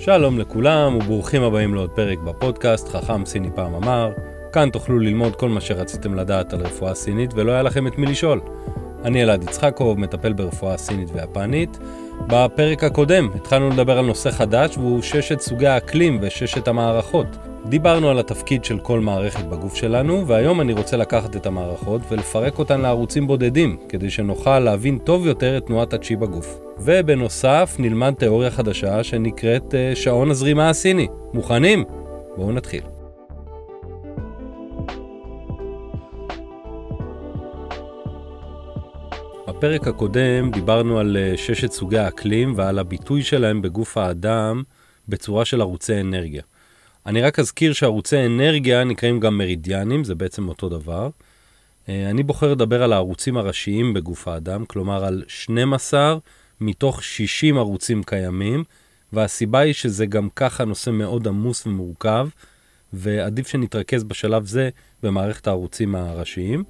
שלום לכולם וברוכים הבאים לעוד פרק בפודקאסט חכם סיני פעם אמר. כאן תוכלו ללמוד כל מה שרציתם לדעת על רפואה סינית ולא היה לכם את מי לשאול. אני אלעד יצחקוב, מטפל ברפואה סינית ויפנית. בפרק הקודם התחלנו לדבר על נושא חדש והוא ששת סוגי האקלים וששת המערכות. דיברנו על התפקיד של כל מערכת בגוף שלנו, והיום אני רוצה לקחת את המערכות ולפרק אותן לערוצים בודדים, כדי שנוכל להבין טוב יותר את תנועת הצ'י בגוף. ובנוסף נלמד תיאוריה חדשה שנקראת uh, שעון הזרימה הסיני. מוכנים? בואו נתחיל. בפרק הקודם דיברנו על uh, ששת סוגי האקלים ועל הביטוי שלהם בגוף האדם בצורה של ערוצי אנרגיה. אני רק אזכיר שערוצי אנרגיה נקראים גם מרידיאנים, זה בעצם אותו דבר. אה, אני בוחר לדבר על הערוצים הראשיים בגוף האדם, כלומר על 12 מתוך 60 ערוצים קיימים, והסיבה היא שזה גם ככה נושא מאוד עמוס ומורכב, ועדיף שנתרכז בשלב זה במערכת הערוצים הראשיים.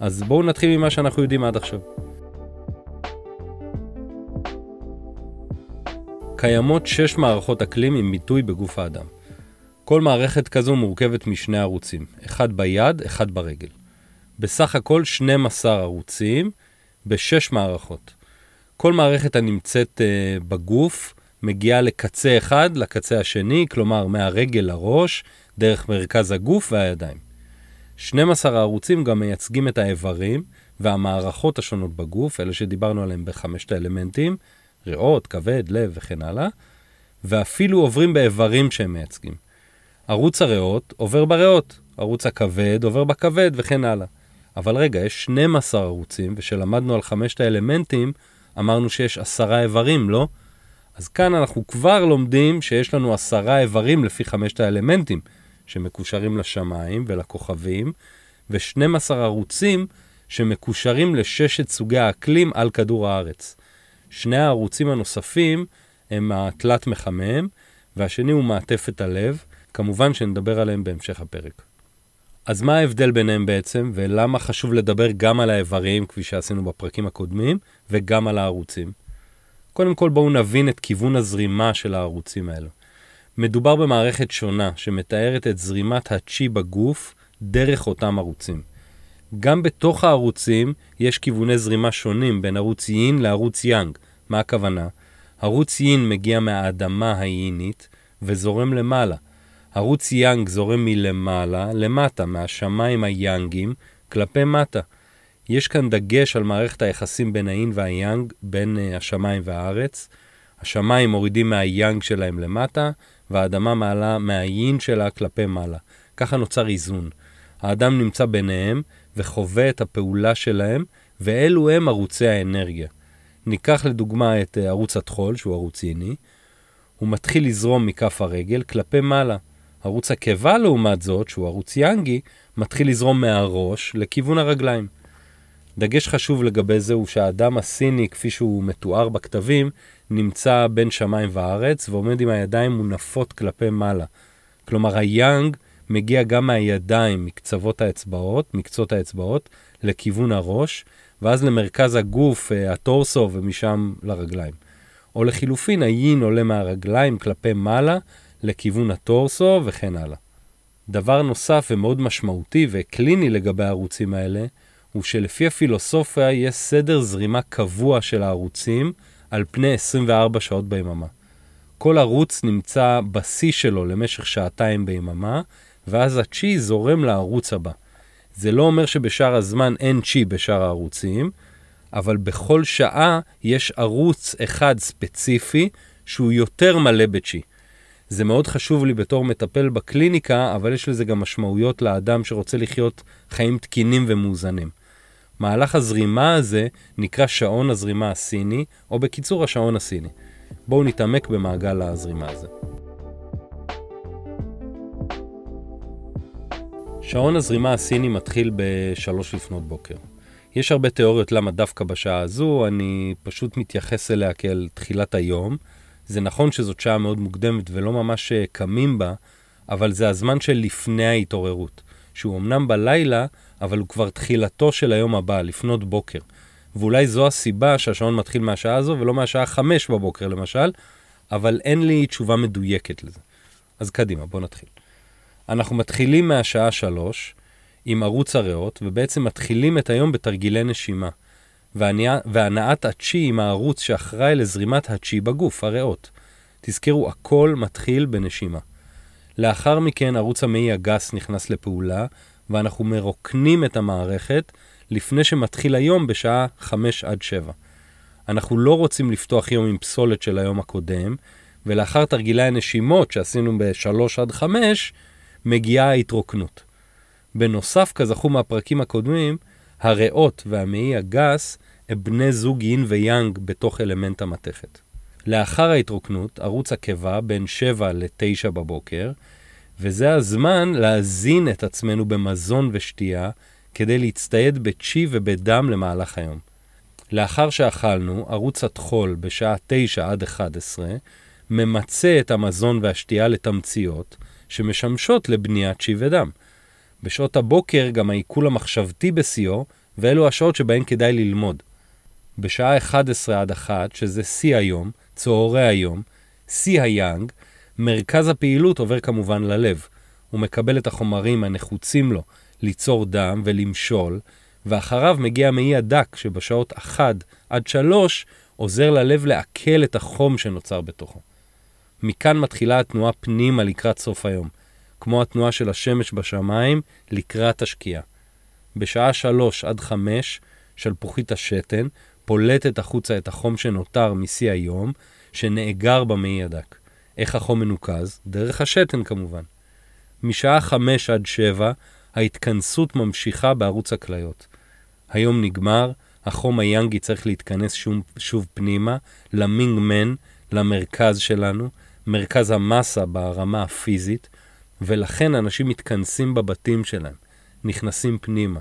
אז בואו נתחיל ממה שאנחנו יודעים עד עכשיו. קיימות שש מערכות אקלים עם ביטוי בגוף האדם. כל מערכת כזו מורכבת משני ערוצים, אחד ביד, אחד ברגל. בסך הכל 12 ערוצים בשש מערכות. כל מערכת הנמצאת uh, בגוף מגיעה לקצה אחד, לקצה השני, כלומר מהרגל לראש, דרך מרכז הגוף והידיים. 12 הערוצים גם מייצגים את האיברים והמערכות השונות בגוף, אלה שדיברנו עליהם בחמשת האלמנטים, ריאות, כבד, לב וכן הלאה, ואפילו עוברים באיברים שהם מייצגים. ערוץ הריאות עובר בריאות, ערוץ הכבד עובר בכבד וכן הלאה. אבל רגע, יש 12 ערוצים, ושלמדנו על חמשת האלמנטים, אמרנו שיש עשרה איברים, לא? אז כאן אנחנו כבר לומדים שיש לנו עשרה איברים לפי חמשת האלמנטים, שמקושרים לשמיים ולכוכבים, ו-12 ערוצים שמקושרים לששת סוגי האקלים על כדור הארץ. שני הערוצים הנוספים הם התלת מחמם, והשני הוא מעטפת הלב, כמובן שנדבר עליהם בהמשך הפרק. אז מה ההבדל ביניהם בעצם, ולמה חשוב לדבר גם על האיברים, כפי שעשינו בפרקים הקודמים, וגם על הערוצים? קודם כל בואו נבין את כיוון הזרימה של הערוצים האלו. מדובר במערכת שונה שמתארת את זרימת הצ'י בגוף דרך אותם ערוצים. גם בתוך הערוצים יש כיווני זרימה שונים בין ערוץ יין לערוץ יאנג. מה הכוונה? ערוץ יין מגיע מהאדמה היינית וזורם למעלה, ערוץ יאנג זורם מלמעלה למטה, מהשמיים היאנגים כלפי מטה. יש כאן דגש על מערכת היחסים בין האין והיאנג, בין uh, השמיים והארץ. השמיים מורידים מהיאנג שלהם למטה, והאדמה מעלה מהיין שלה כלפי מעלה. ככה נוצר איזון. האדם נמצא ביניהם וחווה את הפעולה שלהם, ואלו הם ערוצי האנרגיה. ניקח לדוגמה את uh, ערוץ הטחול, שהוא ערוץ ייני. הוא מתחיל לזרום מכף הרגל כלפי מעלה. ערוץ הקיבה לעומת זאת, שהוא ערוץ יאנגי, מתחיל לזרום מהראש לכיוון הרגליים. דגש חשוב לגבי זה הוא שהאדם הסיני, כפי שהוא מתואר בכתבים, נמצא בין שמיים וארץ ועומד עם הידיים מונפות כלפי מעלה. כלומר, היאנג מגיע גם מהידיים, מקצוות האצבעות, מקצות האצבעות, לכיוון הראש, ואז למרכז הגוף, אה, הטורסו, ומשם לרגליים. או לחילופין, היין עולה מהרגליים כלפי מעלה, לכיוון הטורסו וכן הלאה. דבר נוסף ומאוד משמעותי וקליני לגבי הערוצים האלה, הוא שלפי הפילוסופיה יש סדר זרימה קבוע של הערוצים על פני 24 שעות ביממה. כל ערוץ נמצא בשיא שלו למשך שעתיים ביממה, ואז הצ'י זורם לערוץ הבא. זה לא אומר שבשאר הזמן אין צ'י בשאר הערוצים, אבל בכל שעה יש ערוץ אחד ספציפי שהוא יותר מלא בצ'י. זה מאוד חשוב לי בתור מטפל בקליניקה, אבל יש לזה גם משמעויות לאדם שרוצה לחיות חיים תקינים ומאוזנים. מהלך הזרימה הזה נקרא שעון הזרימה הסיני, או בקיצור השעון הסיני. בואו נתעמק במעגל הזרימה הזה. שעון הזרימה הסיני מתחיל ב-3 לפנות בוקר. יש הרבה תיאוריות למה דווקא בשעה הזו, אני פשוט מתייחס אליה כאל תחילת היום, זה נכון שזאת שעה מאוד מוקדמת ולא ממש אה, קמים בה, אבל זה הזמן של לפני ההתעוררות. שהוא אמנם בלילה, אבל הוא כבר תחילתו של היום הבא, לפנות בוקר. ואולי זו הסיבה שהשעון מתחיל מהשעה הזו ולא מהשעה חמש בבוקר למשל, אבל אין לי תשובה מדויקת לזה. אז קדימה, בואו נתחיל. אנחנו מתחילים מהשעה שלוש עם ערוץ הריאות, ובעצם מתחילים את היום בתרגילי נשימה. והנעת הצ'י עם הערוץ שאחראי לזרימת הצ'י בגוף, הריאות. תזכרו, הכל מתחיל בנשימה. לאחר מכן ערוץ המעי הגס נכנס לפעולה, ואנחנו מרוקנים את המערכת לפני שמתחיל היום בשעה 5 עד 7. אנחנו לא רוצים לפתוח יום עם פסולת של היום הקודם, ולאחר תרגילי הנשימות שעשינו ב-3 עד 5, מגיעה ההתרוקנות. בנוסף, כזכו מהפרקים הקודמים, הריאות והמעי הגס הם בני זוג יין ויאנג בתוך אלמנט המתכת. לאחר ההתרוקנות, ערוץ הקיבה בין 7 ל-9 בבוקר, וזה הזמן להזין את עצמנו במזון ושתייה כדי להצטייד בצ'י ובדם למהלך היום. לאחר שאכלנו, ערוץ הטחול בשעה 9 עד 11 ממצה את המזון והשתייה לתמציות שמשמשות לבניית צ'י ודם. בשעות הבוקר גם העיכול המחשבתי בשיאו, ואלו השעות שבהן כדאי ללמוד. בשעה 11 עד 1, שזה שיא היום, צהרי היום, שיא היאנג, מרכז הפעילות עובר כמובן ללב. הוא מקבל את החומרים הנחוצים לו ליצור דם ולמשול, ואחריו מגיע מעי הדק שבשעות 1 עד 3 עוזר ללב לעכל את החום שנוצר בתוכו. מכאן מתחילה התנועה פנימה לקראת סוף היום, כמו התנועה של השמש בשמיים לקראת השקיעה. בשעה 3 עד 5 שלפוחית השתן פולטת החוצה את החום שנותר משיא היום, שנאגר במעי הדק. איך החום מנוקז? דרך השתן כמובן. משעה 5 עד 7 ההתכנסות ממשיכה בערוץ הכליות. היום נגמר, החום היאנגי צריך להתכנס שוב, שוב פנימה, למינג מן, למרכז שלנו, מרכז המסה ברמה הפיזית, ולכן אנשים מתכנסים בבתים שלהם, נכנסים פנימה.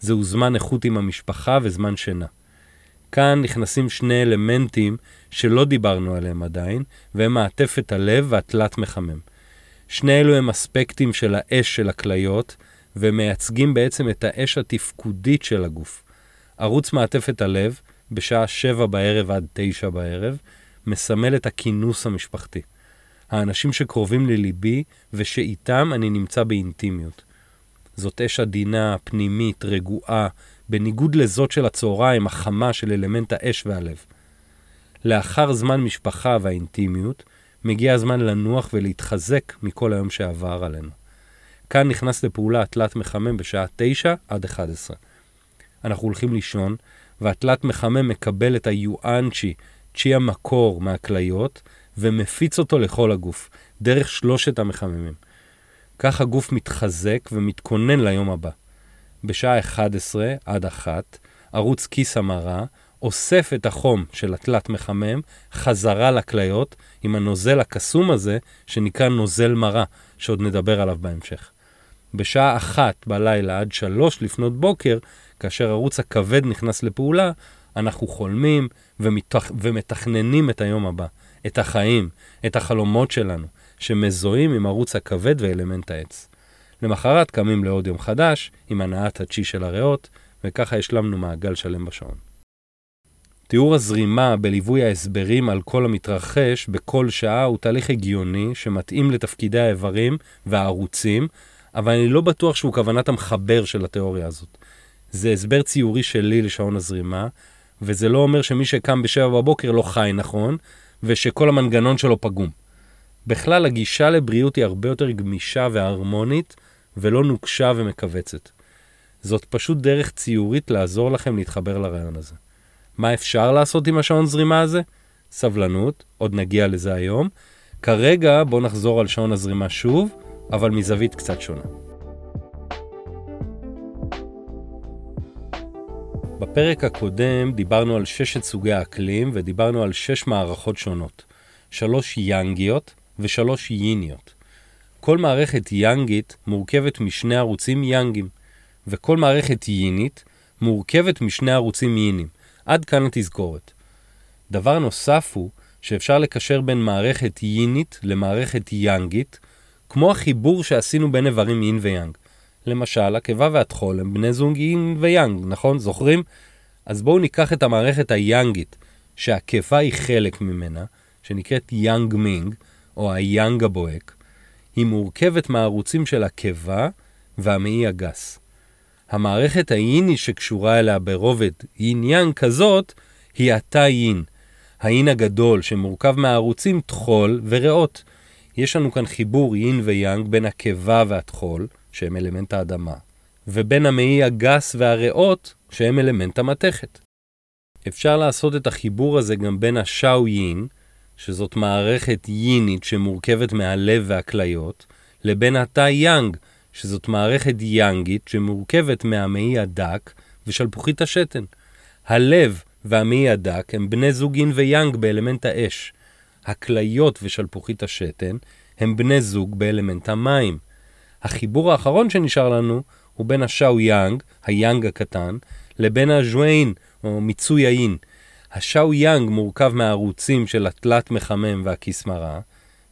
זהו זמן איכות עם המשפחה וזמן שינה. כאן נכנסים שני אלמנטים שלא דיברנו עליהם עדיין, והם מעטפת הלב והתלת מחמם. שני אלו הם אספקטים של האש של הכליות, ומייצגים בעצם את האש התפקודית של הגוף. ערוץ מעטפת הלב, בשעה שבע בערב עד תשע בערב, מסמל את הכינוס המשפחתי. האנשים שקרובים לליבי ושאיתם אני נמצא באינטימיות. זאת אש עדינה, פנימית, רגועה, בניגוד לזאת של הצהריים, החמה של אלמנט האש והלב. לאחר זמן משפחה והאינטימיות, מגיע הזמן לנוח ולהתחזק מכל היום שעבר עלינו. כאן נכנס לפעולה התלת מחמם בשעה 9 עד 11. אנחנו הולכים לישון, והתלת מחמם מקבל את היואנצ'י, צ'י המקור מהכליות, ומפיץ אותו לכל הגוף, דרך שלושת המחממים. כך הגוף מתחזק ומתכונן ליום הבא. בשעה 11 עד 1, ערוץ כיס המרה אוסף את החום של התלת מחמם חזרה לכליות עם הנוזל הקסום הזה שנקרא נוזל מרה, שעוד נדבר עליו בהמשך. בשעה אחת בלילה עד שלוש לפנות בוקר, כאשר ערוץ הכבד נכנס לפעולה, אנחנו חולמים ומתכ... ומתכננים את היום הבא, את החיים, את החלומות שלנו, שמזוהים עם ערוץ הכבד ואלמנט העץ. למחרת קמים לעוד יום חדש, עם הנעת הצ'י של הריאות, וככה השלמנו מעגל שלם בשעון. תיאור הזרימה בליווי ההסברים על כל המתרחש בכל שעה הוא תהליך הגיוני שמתאים לתפקידי האיברים והערוצים, אבל אני לא בטוח שהוא כוונת המחבר של התיאוריה הזאת. זה הסבר ציורי שלי לשעון הזרימה, וזה לא אומר שמי שקם בשבע בבוקר לא חי נכון, ושכל המנגנון שלו פגום. בכלל, הגישה לבריאות היא הרבה יותר גמישה והרמונית, ולא נוקשה ומכווצת. זאת פשוט דרך ציורית לעזור לכם להתחבר לרעיון הזה. מה אפשר לעשות עם השעון זרימה הזה? סבלנות, עוד נגיע לזה היום. כרגע בואו נחזור על שעון הזרימה שוב, אבל מזווית קצת שונה. בפרק הקודם דיברנו על ששת סוגי האקלים ודיברנו על שש מערכות שונות. שלוש יאנגיות ושלוש ייניות. כל מערכת יאנגית מורכבת משני ערוצים יאנגים, וכל מערכת יינית מורכבת משני ערוצים יינים. עד כאן התזכורת. דבר נוסף הוא שאפשר לקשר בין מערכת יינית למערכת יאנגית, כמו החיבור שעשינו בין איברים יין ויאנג. למשל, הקיבה והטחול הם בני זוג יין ויאנג, נכון? זוכרים? אז בואו ניקח את המערכת היאנגית, שהקיבה היא חלק ממנה, שנקראת יאנג מינג, או היאנג הבוהק, היא מורכבת מהערוצים של הקיבה והמעי הגס. המערכת האינית שקשורה אליה ברובד יין יאנג כזאת, היא הטאי יין, האין הגדול שמורכב מהערוצים טחול וריאות. יש לנו כאן חיבור יין ויאנג בין הקיבה והטחול, שהם אלמנט האדמה, ובין המעי הגס והריאות, שהם אלמנט המתכת. אפשר לעשות את החיבור הזה גם בין השאו יין, שזאת מערכת יינית שמורכבת מהלב והכליות, לבין התא יאנג, שזאת מערכת יאנגית שמורכבת מהמעי הדק ושלפוחית השתן. הלב והמעי הדק הם בני זוג יין ויאנג באלמנט האש. הכליות ושלפוחית השתן הם בני זוג באלמנט המים. החיבור האחרון שנשאר לנו הוא בין השאו יאנג, היאנג הקטן, לבין הז'ואין, או מיצוי האין. השאו יאנג מורכב מהערוצים של התלת מחמם והכיס מרה,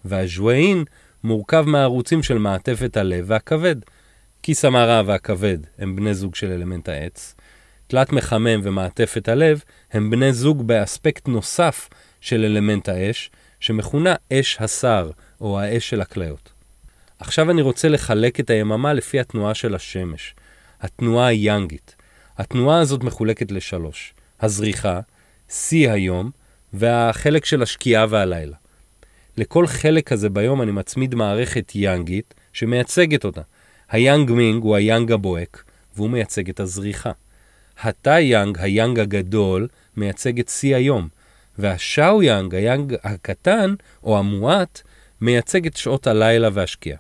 והז'ואין מורכב מהערוצים של מעטפת הלב והכבד. כיס המרה והכבד הם בני זוג של אלמנט העץ. תלת מחמם ומעטפת הלב הם בני זוג באספקט נוסף של אלמנט האש, שמכונה אש השר, או האש של הכליות. עכשיו אני רוצה לחלק את היממה לפי התנועה של השמש, התנועה היאנגית. התנועה הזאת מחולקת לשלוש, הזריחה, שיא היום, והחלק של השקיעה והלילה. לכל חלק כזה ביום אני מצמיד מערכת יאנגית שמייצגת אותה. היאנג מינג הוא היאנג הבוהק, והוא מייצג את הזריחה. הטאי יאנג, היאנג הגדול, מייצג את שיא היום, והשאו יאנג, היאנג הקטן, או המועט, מייצג את שעות הלילה והשקיעה.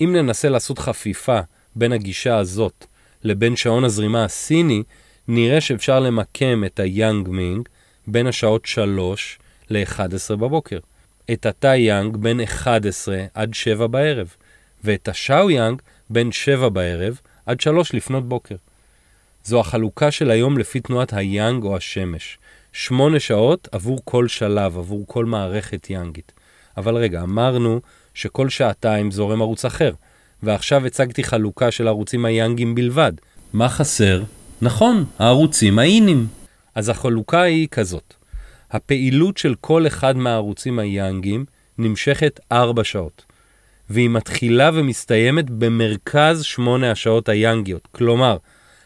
אם ננסה לעשות חפיפה בין הגישה הזאת לבין שעון הזרימה הסיני, נראה שאפשר למקם את היאנג מינג בין השעות 3 ל-11 בבוקר. את הטאי יאנג בין 11 עד 7 בערב, ואת השאו יאנג בין 7 בערב עד 3 לפנות בוקר. זו החלוקה של היום לפי תנועת היאנג או השמש. שמונה שעות עבור כל שלב, עבור כל מערכת יאנגית. אבל רגע, אמרנו שכל שעתיים זורם ערוץ אחר, ועכשיו הצגתי חלוקה של ערוצים היאנגים בלבד. מה חסר? נכון, הערוצים האינים. אז החלוקה היא כזאת. הפעילות של כל אחד מהערוצים היאנגים נמשכת 4 שעות, והיא מתחילה ומסתיימת במרכז 8 השעות היאנגיות. כלומר,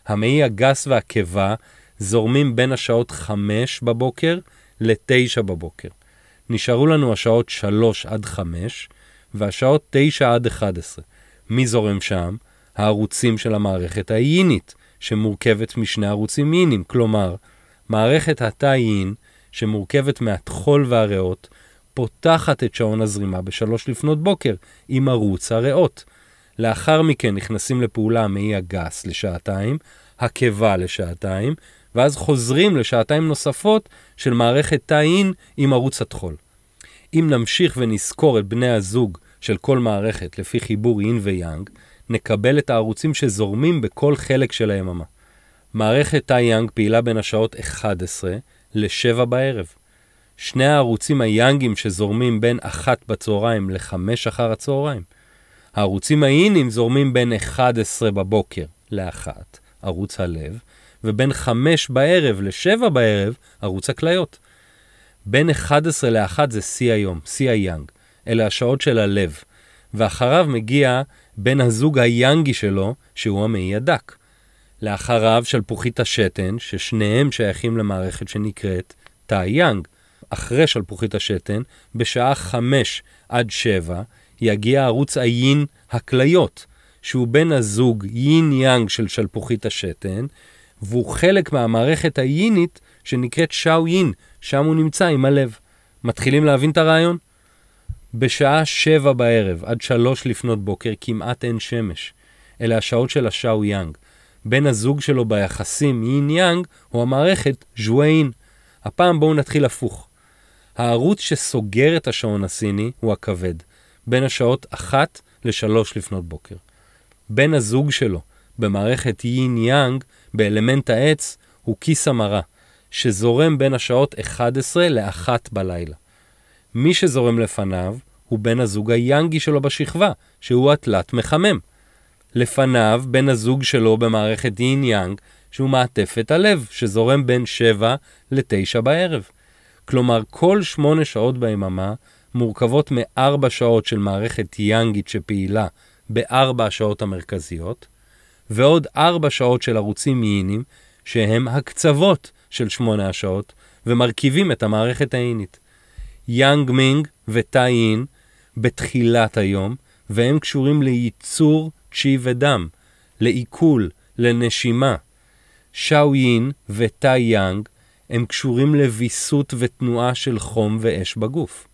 המעי הגס והקיבה זורמים בין השעות 5 בבוקר ל-9 בבוקר. נשארו לנו השעות 3 עד 5 והשעות 9 עד 11. מי זורם שם? הערוצים של המערכת האיינית, שמורכבת משני ערוצים אינים, כלומר, מערכת התא יין, שמורכבת מהטחול והריאות, פותחת את שעון הזרימה בשלוש לפנות בוקר עם ערוץ הריאות. לאחר מכן נכנסים לפעולה המעי הגס לשעתיים, הקיבה לשעתיים, ואז חוזרים לשעתיים נוספות של מערכת תא אין עם ערוץ הטחול. אם נמשיך ונזכור את בני הזוג של כל מערכת לפי חיבור אין ויאנג, נקבל את הערוצים שזורמים בכל חלק של היממה. מערכת תא יאנג פעילה בין השעות 11 ל-7 בערב. שני הערוצים היאנגים שזורמים בין 1 בצהריים ל-5 אחר הצהריים. הערוצים האינים זורמים בין 11 בבוקר ל-1, ערוץ הלב, ובין 5 בערב ל-7 בערב, ערוץ הכליות. בין 11 ל-1 זה שיא היום, שיא היאנג. אלה השעות של הלב. ואחריו מגיע בן הזוג היאנגי שלו, שהוא המעי הדק. לאחריו שלפוחית השתן, ששניהם שייכים למערכת שנקראת תא יאנג. אחרי שלפוחית השתן, בשעה 5 עד 7, יגיע ערוץ היין הכליות, שהוא בן הזוג יין יאנג של שלפוחית השתן, והוא חלק מהמערכת היינית שנקראת שאו יין, שם הוא נמצא עם הלב. מתחילים להבין את הרעיון? בשעה שבע בערב עד שלוש לפנות בוקר כמעט אין שמש. אלה השעות של השאו יאנג. בן הזוג שלו ביחסים יין יאנג הוא המערכת ז'ואין. הפעם בואו נתחיל הפוך. הערוץ שסוגר את השעון הסיני הוא הכבד, בין השעות אחת לשלוש לפנות בוקר. בן הזוג שלו במערכת יין יאנג באלמנט העץ הוא כיס המרה, שזורם בין השעות 11 ל-1 בלילה. מי שזורם לפניו הוא בן הזוג היאנגי שלו בשכבה, שהוא התלת מחמם. לפניו בן הזוג שלו במערכת יין יאנג, שהוא מעטפת הלב, שזורם בין 7 ל-9 בערב. כלומר, כל שמונה שעות ביממה מורכבות מארבע שעות של מערכת יאנגית שפעילה בארבע השעות המרכזיות, ועוד ארבע שעות של ערוצים ייניים, שהם הקצוות של שמונה השעות, ומרכיבים את המערכת האינית. יאנג מינג וטאי אין בתחילת היום, והם קשורים לייצור צ'י ודם, לעיכול, לנשימה. שאו יין וטאי יאנג הם קשורים לוויסות ותנועה של חום ואש בגוף.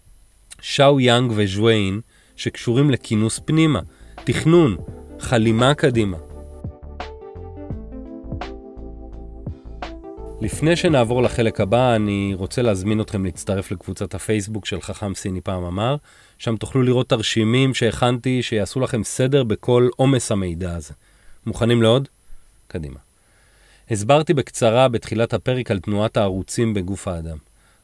שאו יאנג וז'ואין שקשורים לכינוס פנימה, תכנון, חלימה קדימה. לפני שנעבור לחלק הבא, אני רוצה להזמין אתכם להצטרף לקבוצת הפייסבוק של חכם סיני פעם אמר, שם תוכלו לראות תרשימים שהכנתי שיעשו לכם סדר בכל עומס המידע הזה. מוכנים לעוד? קדימה. הסברתי בקצרה בתחילת הפרק על תנועת הערוצים בגוף האדם.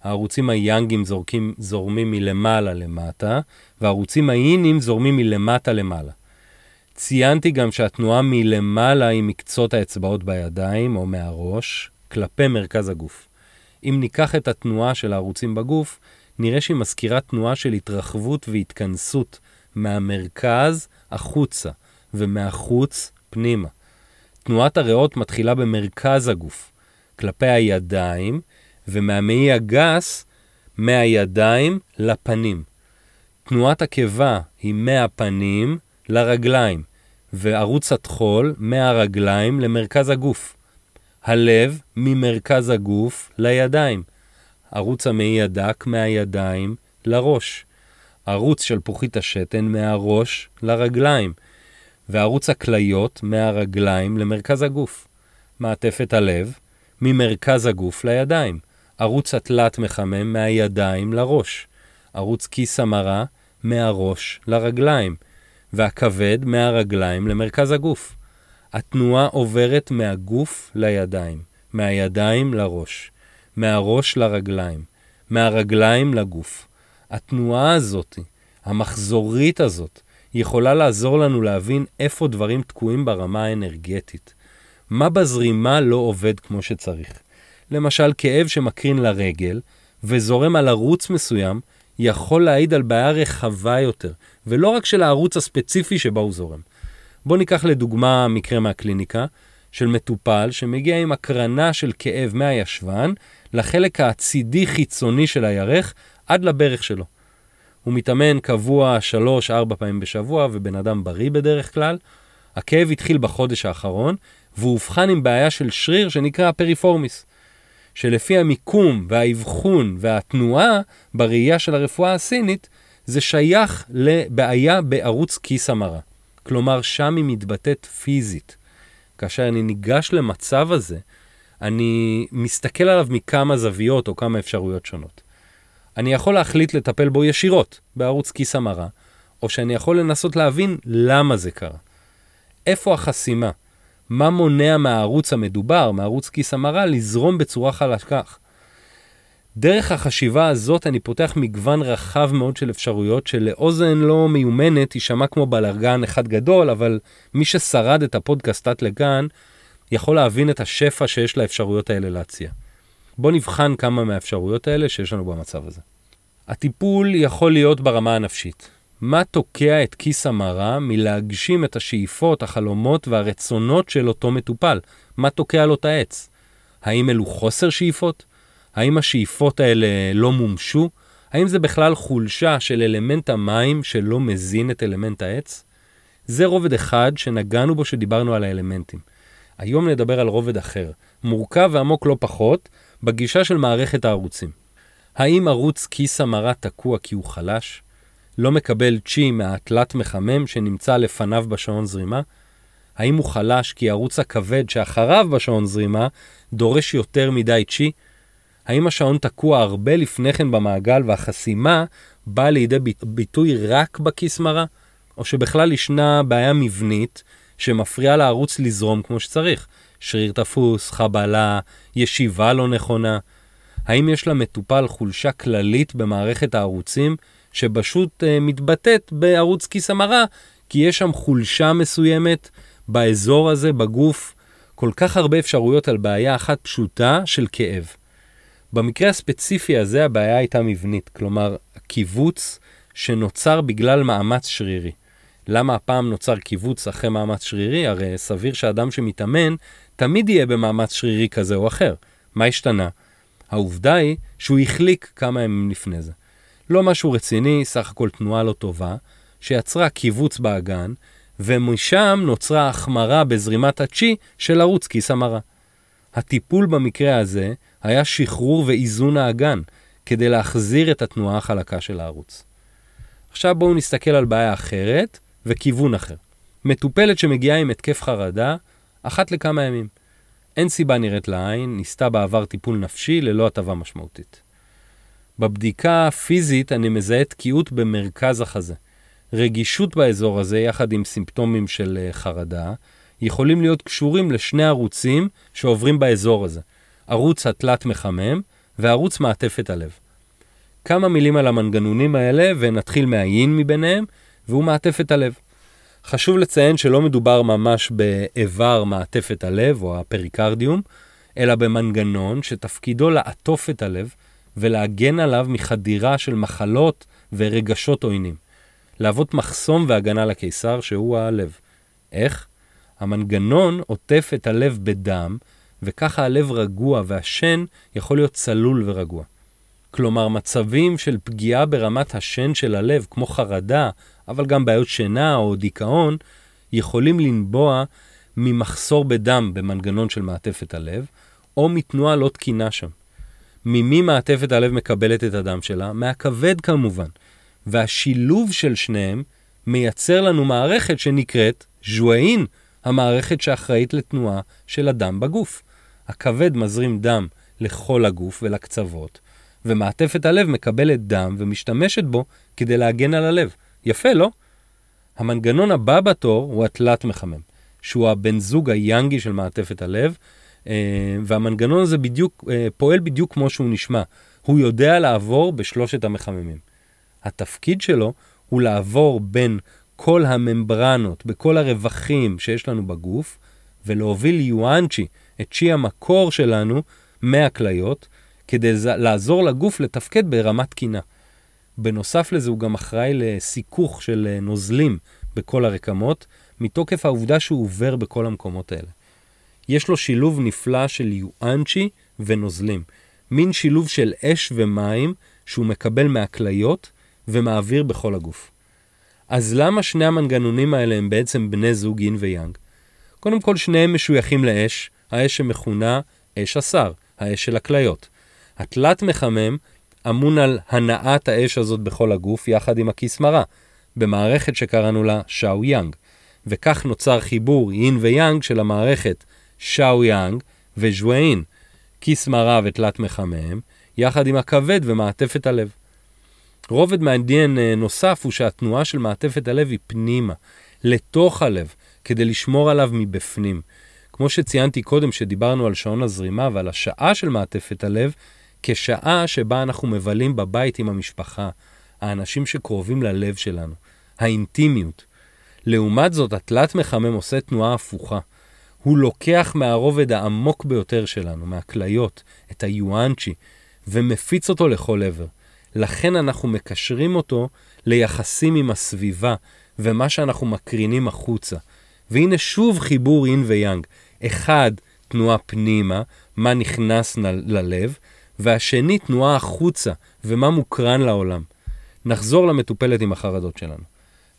הערוצים היאנגים זורקים, זורמים מלמעלה למטה, והערוצים האינים זורמים מלמטה למעלה. ציינתי גם שהתנועה מלמעלה היא מקצות האצבעות בידיים או מהראש, כלפי מרכז הגוף. אם ניקח את התנועה של הערוצים בגוף, נראה שהיא מזכירה תנועה של התרחבות והתכנסות מהמרכז החוצה ומהחוץ פנימה. תנועת הריאות מתחילה במרכז הגוף, כלפי הידיים, ומהמעי הגס, מהידיים לפנים. תנועת הקיבה היא מהפנים לרגליים, וערוץ הטחול מהרגליים למרכז הגוף. הלב ממרכז הגוף לידיים. ערוץ המעי הדק מהידיים לראש. ערוץ שלפוחית השתן מהראש לרגליים. וערוץ הכליות מהרגליים למרכז הגוף. מעטפת הלב ממרכז הגוף לידיים. ערוץ התלת מחמם מהידיים לראש. ערוץ כיס המרה מהראש לרגליים. והכבד מהרגליים למרכז הגוף. התנועה עוברת מהגוף לידיים, מהידיים לראש, מהראש לרגליים, מהרגליים לגוף. התנועה הזאת, המחזורית הזאת, יכולה לעזור לנו להבין איפה דברים תקועים ברמה האנרגטית. מה בזרימה לא עובד כמו שצריך. למשל, כאב שמקרין לרגל וזורם על ערוץ מסוים, יכול להעיד על בעיה רחבה יותר, ולא רק של הערוץ הספציפי שבה הוא זורם. בואו ניקח לדוגמה מקרה מהקליניקה, של מטופל שמגיע עם הקרנה של כאב מהישבן לחלק הצידי-חיצוני של הירך עד לברך שלו. הוא מתאמן קבוע 3-4 פעמים בשבוע ובן אדם בריא בדרך כלל. הכאב התחיל בחודש האחרון והוא אובחן עם בעיה של שריר שנקרא פריפורמיס. שלפי המיקום והאבחון והתנועה בראייה של הרפואה הסינית, זה שייך לבעיה בערוץ כיס המרה. כלומר, שם היא מתבטאת פיזית. כאשר אני ניגש למצב הזה, אני מסתכל עליו מכמה זוויות או כמה אפשרויות שונות. אני יכול להחליט לטפל בו ישירות, בערוץ כיס המרה, או שאני יכול לנסות להבין למה זה קרה. איפה החסימה? מה מונע מהערוץ המדובר, מערוץ כיס המרה, לזרום בצורה חלקה? דרך החשיבה הזאת אני פותח מגוון רחב מאוד של אפשרויות שלאוזן לא מיומנת יישמע כמו בלארגן אחד גדול, אבל מי ששרד את הפודקאסט תת לגן יכול להבין את השפע שיש לאפשרויות האלה להציע. בואו נבחן כמה מהאפשרויות האלה שיש לנו במצב הזה. הטיפול יכול להיות ברמה הנפשית. מה תוקע את כיס המרה מלהגשים את השאיפות, החלומות והרצונות של אותו מטופל? מה תוקע לו את העץ? האם אלו חוסר שאיפות? האם השאיפות האלה לא מומשו? האם זה בכלל חולשה של אלמנט המים שלא מזין את אלמנט העץ? זה רובד אחד שנגענו בו שדיברנו על האלמנטים. היום נדבר על רובד אחר, מורכב ועמוק לא פחות, בגישה של מערכת הערוצים. האם ערוץ כיס המרה תקוע כי הוא חלש? לא מקבל צ'י מהתלת מחמם שנמצא לפניו בשעון זרימה? האם הוא חלש כי הערוץ הכבד שאחריו בשעון זרימה דורש יותר מדי צ'י? האם השעון תקוע הרבה לפני כן במעגל והחסימה באה לידי ביטוי רק בכיס מרה? או שבכלל ישנה בעיה מבנית שמפריעה לערוץ לזרום כמו שצריך? שריר תפוס, חבלה, ישיבה לא נכונה? האם יש למטופל חולשה כללית במערכת הערוצים שפשוט uh, מתבטאת בערוץ כיס המרה, כי יש שם חולשה מסוימת באזור הזה, בגוף, כל כך הרבה אפשרויות על בעיה אחת פשוטה של כאב. במקרה הספציפי הזה הבעיה הייתה מבנית, כלומר, קיבוץ שנוצר בגלל מאמץ שרירי. למה הפעם נוצר קיבוץ אחרי מאמץ שרירי? הרי סביר שאדם שמתאמן תמיד יהיה במאמץ שרירי כזה או אחר. מה השתנה? העובדה היא שהוא החליק כמה ימים לפני זה. לא משהו רציני, סך הכל תנועה לא טובה, שיצרה קיבוץ באגן, ומשם נוצרה החמרה בזרימת הצ'י של ערוץ כיס המרה. הטיפול במקרה הזה היה שחרור ואיזון האגן, כדי להחזיר את התנועה החלקה של הערוץ. עכשיו בואו נסתכל על בעיה אחרת וכיוון אחר. מטופלת שמגיעה עם התקף חרדה אחת לכמה ימים. אין סיבה נראית לעין, ניסתה בעבר טיפול נפשי ללא הטבה משמעותית. בבדיקה הפיזית אני מזהה תקיעות במרכז החזה. רגישות באזור הזה, יחד עם סימפטומים של אה, חרדה, יכולים להיות קשורים לשני ערוצים שעוברים באזור הזה. ערוץ התלת מחמם וערוץ מעטפת הלב. כמה מילים על המנגנונים האלה ונתחיל מהיין מביניהם, והוא מעטפת הלב. חשוב לציין שלא מדובר ממש באיבר מעטפת הלב או הפריקרדיום, אלא במנגנון שתפקידו לעטוף את הלב ולהגן עליו מחדירה של מחלות ורגשות עוינים. להוות מחסום והגנה לקיסר שהוא הלב. איך? המנגנון עוטף את הלב בדם, וככה הלב רגוע והשן יכול להיות צלול ורגוע. כלומר, מצבים של פגיעה ברמת השן של הלב, כמו חרדה, אבל גם בעיות שינה או דיכאון, יכולים לנבוע ממחסור בדם במנגנון של מעטפת הלב, או מתנועה לא תקינה שם. ממי מעטפת הלב מקבלת את הדם שלה? מהכבד כמובן. והשילוב של שניהם מייצר לנו מערכת שנקראת ז'ואין, המערכת שאחראית לתנועה של הדם בגוף. הכבד מזרים דם לכל הגוף ולקצוות, ומעטפת הלב מקבלת דם ומשתמשת בו כדי להגן על הלב. יפה, לא? המנגנון הבא בתור הוא התלת מחמם, שהוא הבן זוג היאנגי של מעטפת הלב, אה, והמנגנון הזה בדיוק, אה, פועל בדיוק כמו שהוא נשמע. הוא יודע לעבור בשלושת המחממים. התפקיד שלו הוא לעבור בין כל הממברנות, בכל הרווחים שיש לנו בגוף, ולהוביל יואנצ'י, את צ'י המקור שלנו, מהכליות, כדי לעזור לגוף לתפקד ברמת תקינה. בנוסף לזה הוא גם אחראי לסיכוך של אה, נוזלים בכל הרקמות, מתוקף העובדה שהוא עובר בכל המקומות האלה. יש לו שילוב נפלא של יואנצ'י ונוזלים. מין שילוב של אש ומים שהוא מקבל מהכליות ומעביר בכל הגוף. אז למה שני המנגנונים האלה הם בעצם בני זוג יין ויאנג? קודם כל, שניהם משויכים לאש, האש שמכונה אש השר, האש של הכליות. התלת מחמם אמון על הנעת האש הזאת בכל הגוף יחד עם הכיס מרה, במערכת שקראנו לה שאו יאנג, וכך נוצר חיבור יין ויאנג של המערכת שאו יאנג וז'ואין, כיס מרה ותלת מחמם, יחד עם הכבד ומעטפת הלב. רובד מעניין אה, נוסף הוא שהתנועה של מעטפת הלב היא פנימה, לתוך הלב, כדי לשמור עליו מבפנים. כמו שציינתי קודם, שדיברנו על שעון הזרימה ועל השעה של מעטפת הלב, כשעה שבה אנחנו מבלים בבית עם המשפחה, האנשים שקרובים ללב שלנו, האינטימיות. לעומת זאת, התלת מחמם עושה תנועה הפוכה. הוא לוקח מהרובד העמוק ביותר שלנו, מהכליות, את היואנצ'י, ומפיץ אותו לכל עבר. לכן אנחנו מקשרים אותו ליחסים עם הסביבה ומה שאנחנו מקרינים החוצה. והנה שוב חיבור אין ויאנג. אחד, תנועה פנימה, מה נכנס ללב, והשני, תנועה החוצה, ומה מוקרן לעולם. נחזור למטופלת עם החרדות שלנו.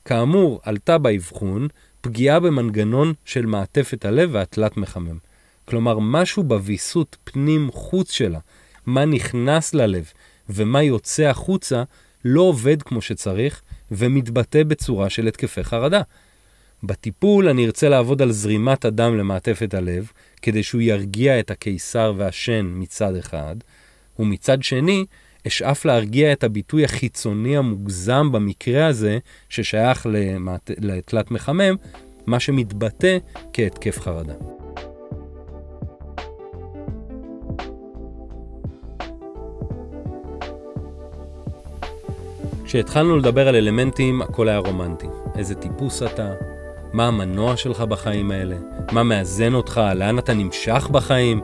כאמור, עלתה באבחון פגיעה במנגנון של מעטפת הלב והתלת מחמם. כלומר, משהו בוויסות פנים-חוץ שלה, מה נכנס ללב ומה יוצא החוצה, לא עובד כמו שצריך ומתבטא בצורה של התקפי חרדה. בטיפול אני ארצה לעבוד על זרימת הדם למעטפת הלב, כדי שהוא ירגיע את הקיסר והשן מצד אחד, ומצד שני, אשאף להרגיע את הביטוי החיצוני המוגזם במקרה הזה, ששייך למעט... לתלת מחמם, מה שמתבטא כהתקף חרדה. כשהתחלנו לדבר על אלמנטים, הכל היה רומנטי. איזה טיפוס אתה, מה המנוע שלך בחיים האלה, מה מאזן אותך, לאן אתה נמשך בחיים.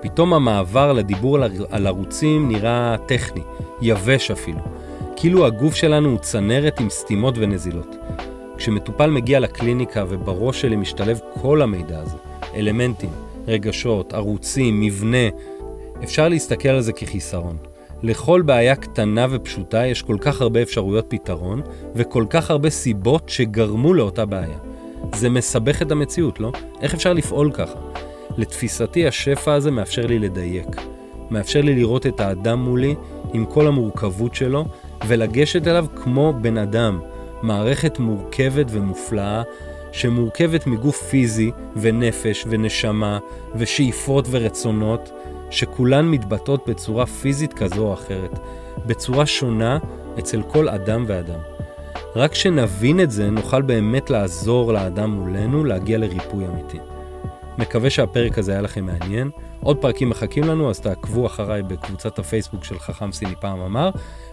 פתאום המעבר לדיבור על ערוצים נראה טכני, יבש אפילו. כאילו הגוף שלנו הוא צנרת עם סתימות ונזילות. כשמטופל מגיע לקליניקה ובראש שלי משתלב כל המידע הזה, אלמנטים, רגשות, ערוצים, מבנה, אפשר להסתכל על זה כחיסרון. לכל בעיה קטנה ופשוטה יש כל כך הרבה אפשרויות פתרון, וכל כך הרבה סיבות שגרמו לאותה בעיה. זה מסבך את המציאות, לא? איך אפשר לפעול ככה? לתפיסתי השפע הזה מאפשר לי לדייק. מאפשר לי לראות את האדם מולי עם כל המורכבות שלו, ולגשת אליו כמו בן אדם. מערכת מורכבת ומופלאה, שמורכבת מגוף פיזי ונפש ונשמה ושאיפות ורצונות, שכולן מתבטאות בצורה פיזית כזו או אחרת, בצורה שונה אצל כל אדם ואדם. רק כשנבין את זה, נוכל באמת לעזור לאדם מולנו להגיע לריפוי אמיתי. מקווה שהפרק הזה היה לכם מעניין. עוד פרקים מחכים לנו, אז תעקבו אחריי בקבוצת הפייסבוק של חכם סיני פעם אמר,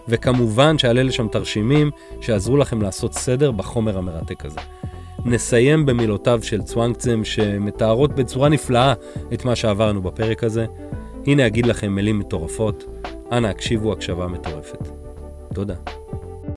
וכמובן שאעלה לשם תרשימים שיעזרו לכם לעשות סדר בחומר המרתק הזה. נסיים במילותיו של צוואנקצם שמתארות בצורה נפלאה את מה שעברנו בפרק הזה. הנה אגיד לכם מילים מטורפות, אנא הקשיבו הקשבה מטורפת. תודה.